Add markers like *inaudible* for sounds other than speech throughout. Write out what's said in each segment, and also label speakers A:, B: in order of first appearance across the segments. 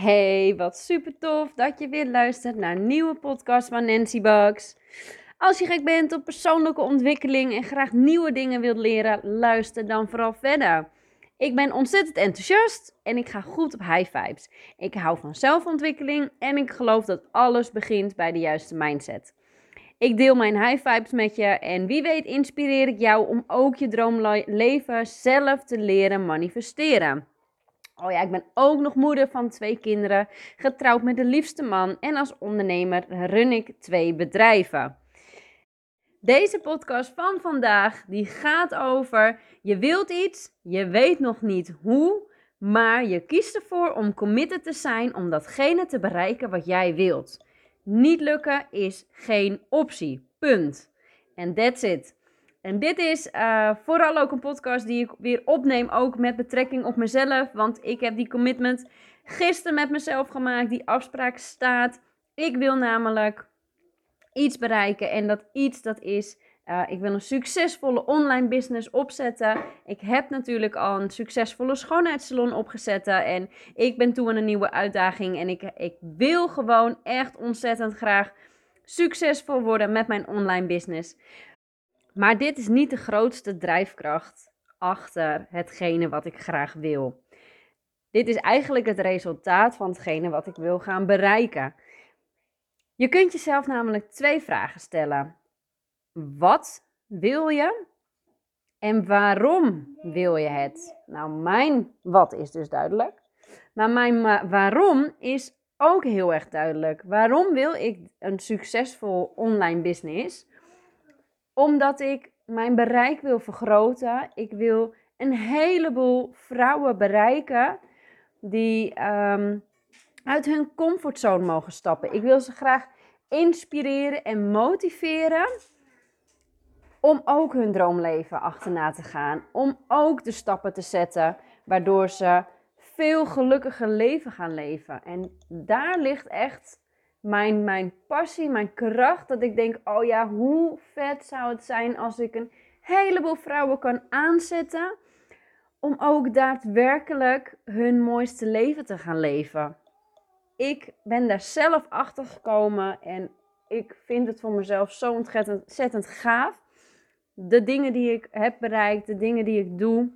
A: Hey, wat super tof dat je weer luistert naar een nieuwe podcast van Nancy Bugs. Als je gek bent op persoonlijke ontwikkeling en graag nieuwe dingen wilt leren, luister dan vooral verder. Ik ben ontzettend enthousiast en ik ga goed op high vibes. Ik hou van zelfontwikkeling en ik geloof dat alles begint bij de juiste mindset. Ik deel mijn high vibes met je en wie weet inspireer ik jou om ook je droomleven zelf te leren manifesteren. Oh ja, ik ben ook nog moeder van twee kinderen, getrouwd met de liefste man en als ondernemer run ik twee bedrijven. Deze podcast van vandaag die gaat over je wilt iets, je weet nog niet hoe, maar je kiest ervoor om committed te zijn om datgene te bereiken wat jij wilt. Niet lukken is geen optie. Punt. En that's it. En dit is uh, vooral ook een podcast die ik weer opneem, ook met betrekking op mezelf. Want ik heb die commitment gisteren met mezelf gemaakt. Die afspraak staat. Ik wil namelijk iets bereiken. En dat iets dat is, uh, ik wil een succesvolle online business opzetten. Ik heb natuurlijk al een succesvolle schoonheidssalon opgezet. En ik ben toe aan een nieuwe uitdaging. En ik, ik wil gewoon echt ontzettend graag succesvol worden met mijn online business. Maar dit is niet de grootste drijfkracht achter hetgene wat ik graag wil. Dit is eigenlijk het resultaat van hetgene wat ik wil gaan bereiken. Je kunt jezelf namelijk twee vragen stellen. Wat wil je? En waarom wil je het? Nou, mijn wat is dus duidelijk. Maar mijn waarom is ook heel erg duidelijk. Waarom wil ik een succesvol online business? Omdat ik mijn bereik wil vergroten. Ik wil een heleboel vrouwen bereiken die ehm, uit hun comfortzone mogen stappen. Ik wil ze graag inspireren en motiveren om ook hun droomleven achterna te gaan. Om ook de stappen te zetten waardoor ze veel gelukkiger leven gaan leven. En daar ligt echt mijn, mijn passie, mijn kracht. Dat ik denk, oh ja, hoe vet zou het zijn als ik een heleboel vrouwen kan aanzetten. Om ook daadwerkelijk hun mooiste leven te gaan leven. Ik ben daar zelf achter gekomen en ik vind het voor mezelf zo ontzettend gaaf. De dingen die ik heb bereikt, de dingen die ik doe.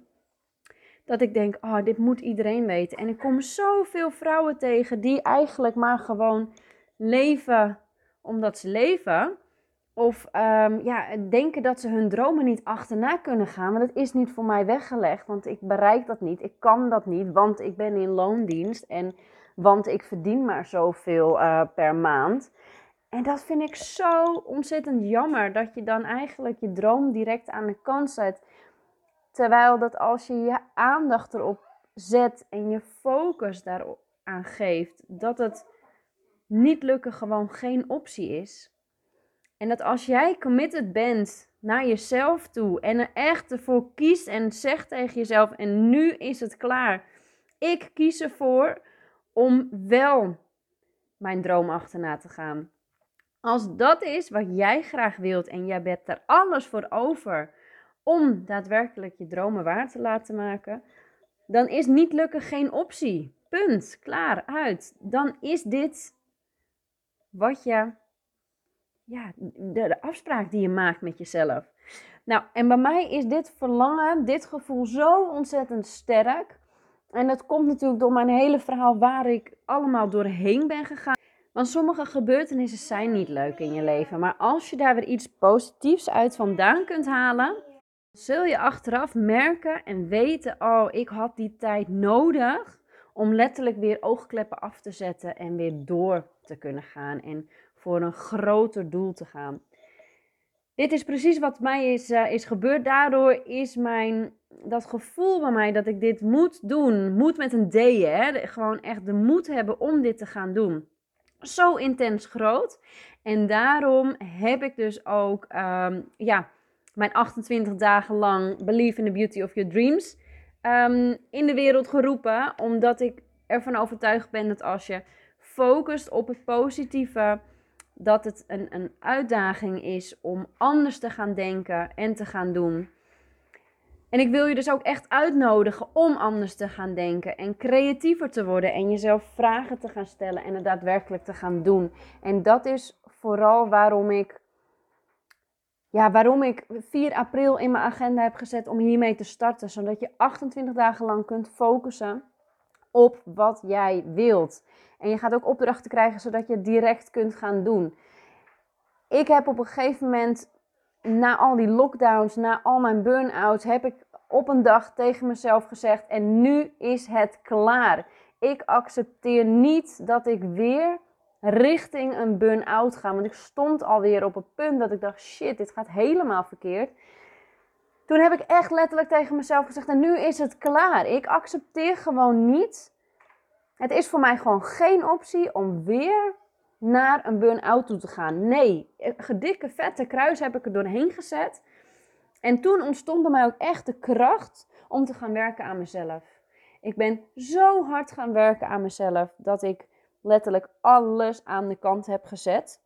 A: Dat ik denk, oh, dit moet iedereen weten. En ik kom zoveel vrouwen tegen die eigenlijk maar gewoon leven omdat ze leven. Of um, ja, denken dat ze hun dromen niet achterna kunnen gaan. Maar dat is niet voor mij weggelegd. Want ik bereik dat niet. Ik kan dat niet. Want ik ben in loondienst. En want ik verdien maar zoveel uh, per maand. En dat vind ik zo ontzettend jammer. Dat je dan eigenlijk je droom direct aan de kant zet. Terwijl dat als je je aandacht erop zet en je focus daarop aan geeft. Dat het niet lukken gewoon geen optie is. En dat als jij committed bent naar jezelf toe en er echt ervoor kiest en zegt tegen jezelf: en nu is het klaar. Ik kies ervoor om wel mijn droom achterna te gaan. Als dat is wat jij graag wilt en jij bent er alles voor over om daadwerkelijk je dromen waar te laten maken, dan is niet lukken geen optie. Punt. Klaar, uit. Dan is dit wat je, ja, de, afspraak die je maakt met jezelf. Nou, en bij mij is dit verlangen, dit gevoel zo ontzettend sterk. En dat komt natuurlijk door mijn hele verhaal waar ik allemaal doorheen ben gegaan. Want sommige gebeurtenissen zijn niet leuk in je leven. Maar als je daar weer iets positiefs uit vandaan kunt halen, zul je achteraf merken en weten: oh, ik had die tijd nodig om letterlijk weer oogkleppen af te zetten en weer door te kunnen gaan en voor een groter doel te gaan. Dit is precies wat mij is, uh, is gebeurd. Daardoor is mijn, dat gevoel bij mij dat ik dit moet doen, moet met een D, hè, gewoon echt de moed hebben om dit te gaan doen, zo intens groot. En daarom heb ik dus ook um, ja, mijn 28 dagen lang Believe in the Beauty of Your Dreams um, in de wereld geroepen. Omdat ik ervan overtuigd ben dat als je focust op het positieve, dat het een, een uitdaging is om anders te gaan denken en te gaan doen. En ik wil je dus ook echt uitnodigen om anders te gaan denken en creatiever te worden en jezelf vragen te gaan stellen en het daadwerkelijk te gaan doen. En dat is vooral waarom ik, ja, waarom ik 4 april in mijn agenda heb gezet om hiermee te starten. Zodat je 28 dagen lang kunt focussen op wat jij wilt. En je gaat ook opdrachten krijgen zodat je het direct kunt gaan doen. Ik heb op een gegeven moment, na al die lockdowns, na al mijn burn-outs, heb ik op een dag tegen mezelf gezegd: En nu is het klaar. Ik accepteer niet dat ik weer richting een burn-out ga. Want ik stond alweer op het punt dat ik dacht: shit, dit gaat helemaal verkeerd. Toen heb ik echt letterlijk tegen mezelf gezegd: En nu is het klaar. Ik accepteer gewoon niet. Het is voor mij gewoon geen optie om weer naar een burn-out toe te gaan. Nee, gedikke vette kruis heb ik er doorheen gezet. En toen ontstond bij mij ook echt de kracht om te gaan werken aan mezelf. Ik ben zo hard gaan werken aan mezelf dat ik letterlijk alles aan de kant heb gezet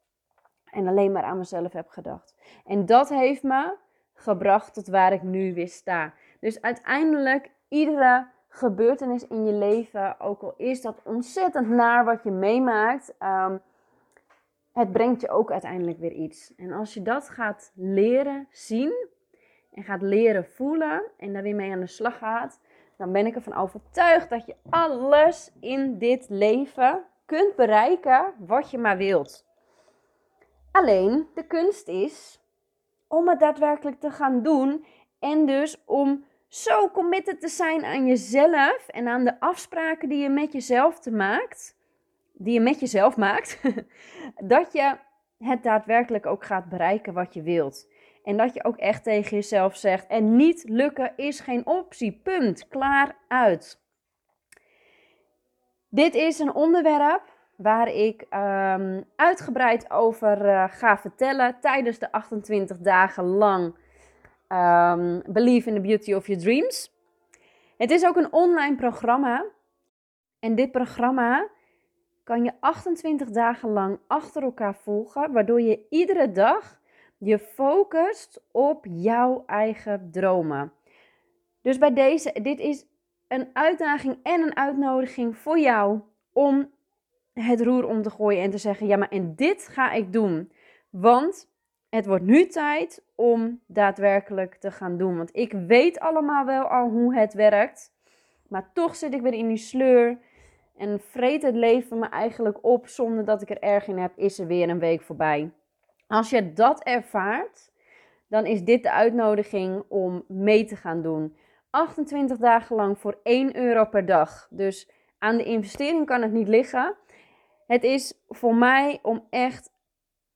A: en alleen maar aan mezelf heb gedacht. En dat heeft me gebracht tot waar ik nu weer sta. Dus uiteindelijk, iedere gebeurtenis in je leven, ook al is dat ontzettend naar wat je meemaakt, um, het brengt je ook uiteindelijk weer iets. En als je dat gaat leren zien en gaat leren voelen en daar weer mee aan de slag gaat, dan ben ik ervan overtuigd dat je alles in dit leven kunt bereiken wat je maar wilt. Alleen de kunst is om het daadwerkelijk te gaan doen en dus om zo committed te zijn aan jezelf en aan de afspraken die je met jezelf te maakt, die je met jezelf maakt, *laughs* dat je het daadwerkelijk ook gaat bereiken wat je wilt. En dat je ook echt tegen jezelf zegt: en niet lukken is geen optie. Punt. Klaar uit. Dit is een onderwerp waar ik um, uitgebreid over uh, ga vertellen tijdens de 28 dagen lang um, Believe in the Beauty of Your Dreams. Het is ook een online programma. En dit programma kan je 28 dagen lang achter elkaar volgen, waardoor je iedere dag je focust op jouw eigen dromen. Dus bij deze, dit is een uitdaging en een uitnodiging voor jou om het roer om te gooien en te zeggen: ja, maar en dit ga ik doen. Want het wordt nu tijd om daadwerkelijk te gaan doen. Want ik weet allemaal wel al hoe het werkt. Maar toch zit ik weer in die sleur. En vreet het leven me eigenlijk op zonder dat ik er erg in heb, is er weer een week voorbij. Als je dat ervaart, dan is dit de uitnodiging om mee te gaan doen. 28 dagen lang voor 1 euro per dag. Dus aan de investering kan het niet liggen. Het is voor mij om echt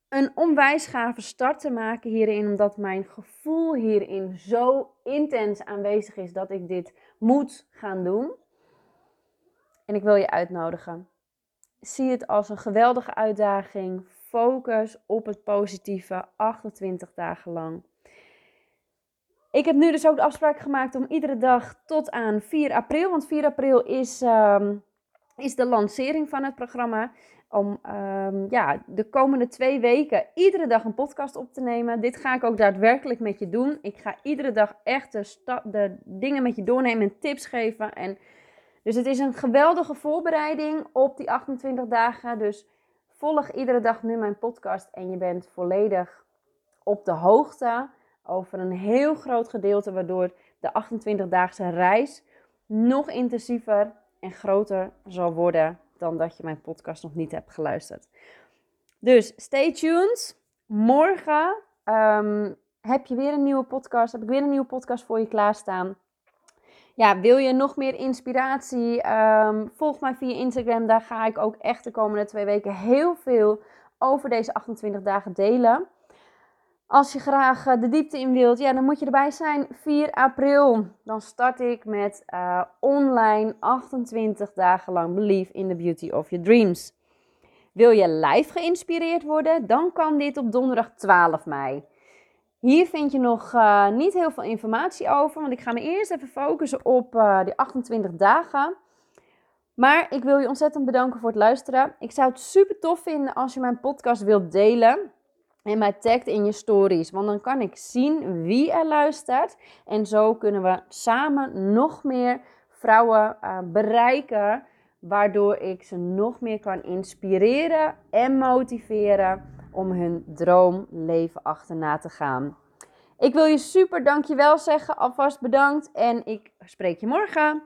A: een onwijs gave start te maken hierin, omdat mijn gevoel hierin zo intens aanwezig is dat ik dit moet gaan doen. En ik wil je uitnodigen. Zie het als een geweldige uitdaging. Focus op het positieve 28 dagen lang. Ik heb nu dus ook de afspraak gemaakt om iedere dag tot aan 4 april, want 4 april is, um, is de lancering van het programma om um, ja, de komende twee weken iedere dag een podcast op te nemen. Dit ga ik ook daadwerkelijk met je doen. Ik ga iedere dag echt de, de dingen met je doornemen en tips geven. En dus het is een geweldige voorbereiding op die 28 dagen. Dus volg iedere dag nu mijn podcast en je bent volledig op de hoogte over een heel groot gedeelte, waardoor de 28-daagse reis nog intensiever en groter zal worden dan dat je mijn podcast nog niet hebt geluisterd. Dus stay tuned. Morgen um, heb je weer een nieuwe podcast. Heb ik weer een nieuwe podcast voor je klaarstaan. Ja, wil je nog meer inspiratie? Um, volg mij via Instagram. Daar ga ik ook echt de komende twee weken heel veel over deze 28 dagen delen. Als je graag eh, de diepte in wilt, ja, dan moet je erbij zijn. 4 april, dan start ik met uh, online 28 dagen lang Believe in the Beauty of Your Dreams. Wil je live geïnspireerd worden? Dan kan dit op donderdag 12 mei. Hier vind je nog uh, niet heel veel informatie over, want ik ga me eerst even focussen op die 28 dagen. Maar ik wil je ontzettend bedanken voor het luisteren. Ik zou het super tof vinden als je mijn podcast wilt delen. En mij tagt in je stories. Want dan kan ik zien wie er luistert. En zo kunnen we samen nog meer vrouwen uh, bereiken. Waardoor ik ze nog meer kan inspireren en motiveren om hun droomleven achterna te gaan. Ik wil je super dankjewel zeggen. Alvast bedankt. En ik spreek je morgen.